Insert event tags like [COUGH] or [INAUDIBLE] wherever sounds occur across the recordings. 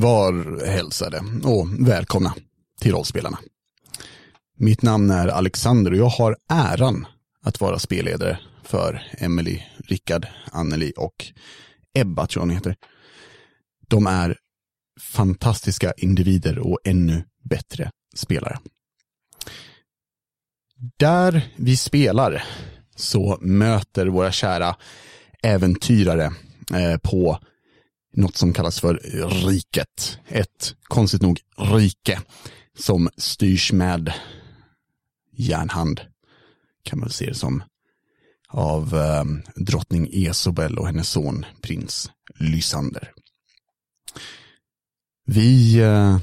Var hälsade och välkomna till rollspelarna. Mitt namn är Alexander och jag har äran att vara spelledare för Emily, Rickard, Anneli och Ebba tror jag hon heter. De är fantastiska individer och ännu bättre spelare. Där vi spelar så möter våra kära äventyrare eh, på något som kallas för riket. Ett, konstigt nog, rike som styrs med järnhand, kan man se det som, av eh, drottning Esobel och hennes son prins Lysander. Vi eh,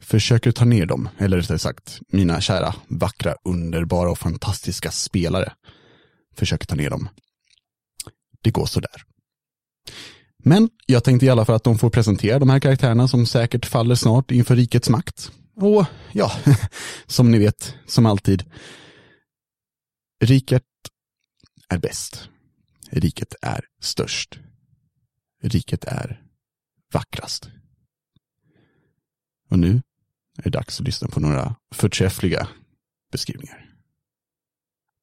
försöker ta ner dem, eller rättare sagt, mina kära, vackra, underbara och fantastiska spelare försöker ta ner dem. Det går sådär. Men jag tänkte i alla fall att de får presentera de här karaktärerna som säkert faller snart inför rikets makt. Och ja, [LAUGHS] som ni vet, som alltid, riket är bäst. Riket är störst. Riket är vackrast. Och nu är det dags att lyssna på några förträffliga beskrivningar.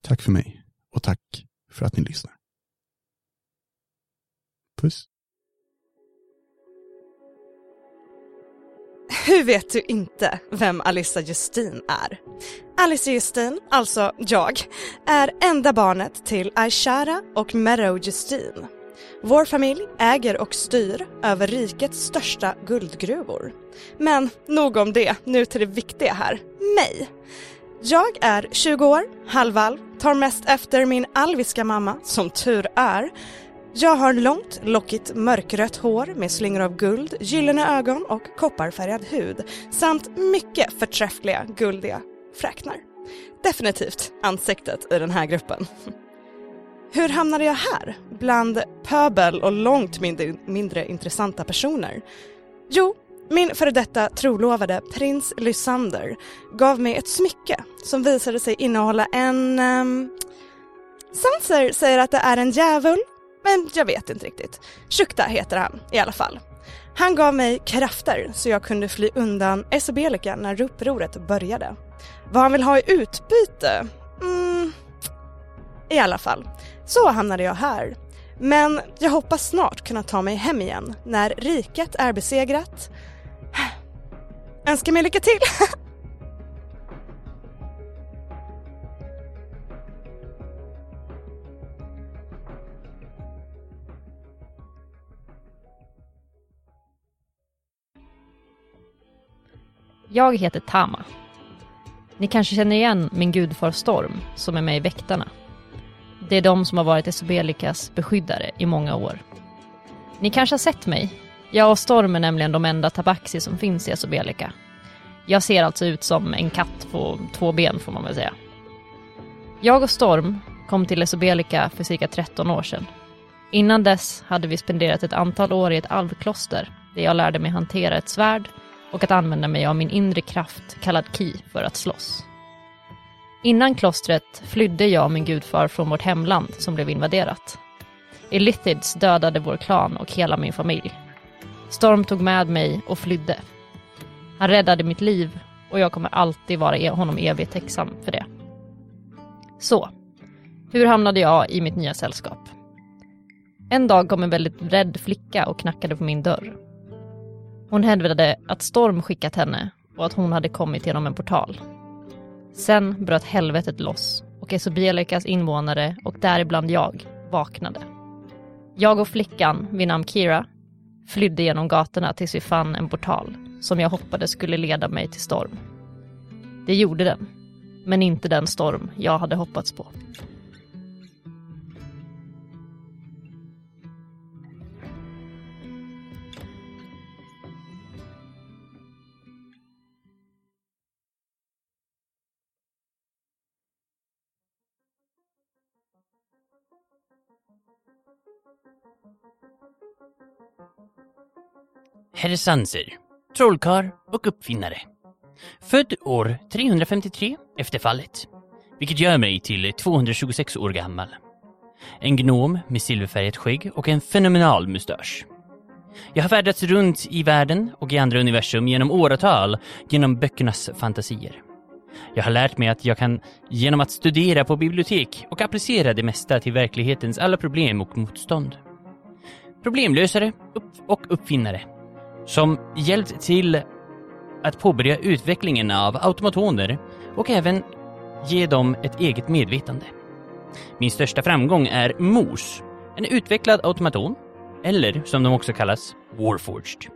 Tack för mig och tack för att ni lyssnar. Puss. Hur vet du inte vem Alissa Justin är? Alice Justin, alltså jag, är enda barnet till Aishara och Meadow Justin. Vår familj äger och styr över rikets största guldgruvor. Men nog om det, nu till det viktiga här, mig. Jag är 20 år, halvalv, tar mest efter min alviska mamma, som tur är, jag har långt, lockigt mörkrött hår med slingor av guld, gyllene ögon och kopparfärgad hud samt mycket förträffliga guldiga fräknar. Definitivt ansiktet i den här gruppen. [LAUGHS] Hur hamnade jag här? Bland pöbel och långt mindre, mindre intressanta personer? Jo, min före detta trolovade prins Lysander gav mig ett smycke som visade sig innehålla en... Um, Sanser säger att det är en djävul men jag vet inte riktigt. Shukta heter han i alla fall. Han gav mig krafter så jag kunde fly undan Esabelika när upproret började. Vad han vill ha i utbyte? Mm, I alla fall, så hamnade jag här. Men jag hoppas snart kunna ta mig hem igen när riket är besegrat. Önskar mig lycka till! [LAUGHS] Jag heter Tama. Ni kanske känner igen min gudfar Storm som är med i Väktarna. Det är de som har varit Esobelikas beskyddare i många år. Ni kanske har sett mig? Jag och Storm är nämligen de enda tabaxi som finns i Esobelika. Jag ser alltså ut som en katt på två ben får man väl säga. Jag och Storm kom till Esobelika för cirka 13 år sedan. Innan dess hade vi spenderat ett antal år i ett alvkloster där jag lärde mig hantera ett svärd och att använda mig av min inre kraft, kallad Ki, för att slåss. Innan klostret flydde jag och min gudfar från vårt hemland som blev invaderat. Elithids dödade vår klan och hela min familj. Storm tog med mig och flydde. Han räddade mitt liv och jag kommer alltid vara e- honom evigt tacksam för det. Så, hur hamnade jag i mitt nya sällskap? En dag kom en väldigt rädd flicka och knackade på min dörr. Hon hävdade att Storm skickat henne och att hon hade kommit genom en portal. Sen bröt helvetet loss och Esobelikas invånare och däribland jag vaknade. Jag och flickan vid namn Kira flydde genom gatorna tills vi fann en portal som jag hoppades skulle leda mig till Storm. Det gjorde den, men inte den storm jag hade hoppats på. Herr Sanser, trollkarl och uppfinnare. Född år 353 efter fallet, vilket gör mig till 226 år gammal. En gnom med silverfärgat skägg och en fenomenal mustasch. Jag har färdats runt i världen och i andra universum genom åratal genom böckernas fantasier. Jag har lärt mig att jag kan, genom att studera på bibliotek och applicera det mesta till verklighetens alla problem och motstånd. Problemlösare upp och uppfinnare som hjälpt till att påbörja utvecklingen av automatoner och även ge dem ett eget medvetande. Min största framgång är MOS, en utvecklad automaton, eller som de också kallas, Warforged,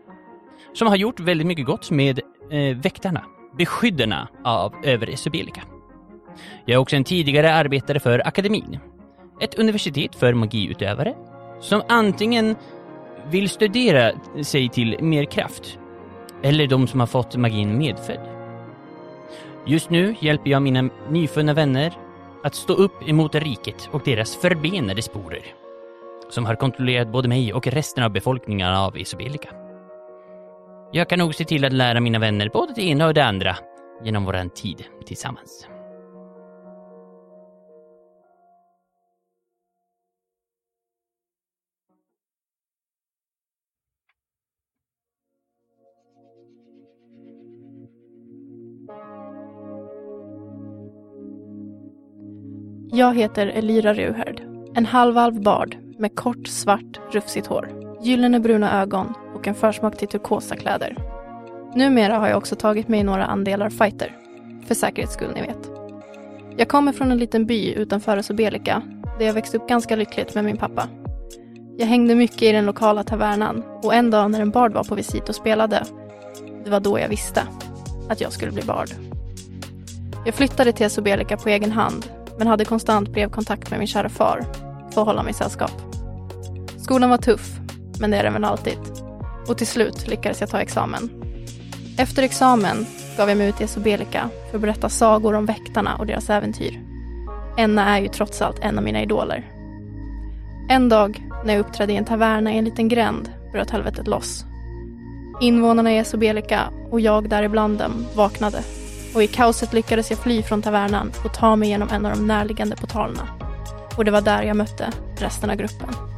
som har gjort väldigt mycket gott med eh, väktarna, beskyddarna av över Esubelika. Jag är också en tidigare arbetare för akademin, ett universitet för magiutövare som antingen vill studera sig till mer kraft eller de som har fått magin medfödd. Just nu hjälper jag mina nyfunna vänner att stå upp emot riket och deras förbenade sporer som har kontrollerat både mig och resten av befolkningen av Isobelika. Jag kan nog se till att lära mina vänner både det ena och det andra genom våran tid tillsammans. Jag heter Elira Ruherd, en halvalv bard med kort, svart, rufsigt hår, gyllene bruna ögon och en försmak till turkosa kläder. Numera har jag också tagit mig några andelar fighter, för säkerhets skull ni vet. Jag kommer från en liten by utanför Sobelika, där jag växte upp ganska lyckligt med min pappa. Jag hängde mycket i den lokala tavernan och en dag när en bard var på visit och spelade, det var då jag visste att jag skulle bli bard. Jag flyttade till Sobelika på egen hand men hade konstant brevkontakt med min kära far för att hålla mig sällskap. Skolan var tuff, men det är den väl alltid. Och till slut lyckades jag ta examen. Efter examen gav jag mig ut i Esobelika för att berätta sagor om väktarna och deras äventyr. Enna är ju trots allt en av mina idoler. En dag när jag uppträdde i en taverna i en liten gränd bröt helvetet loss. Invånarna i Esobelika och jag däribland dem vaknade och i kaoset lyckades jag fly från tavernan och ta mig genom en av de närliggande portalerna. Och det var där jag mötte resten av gruppen.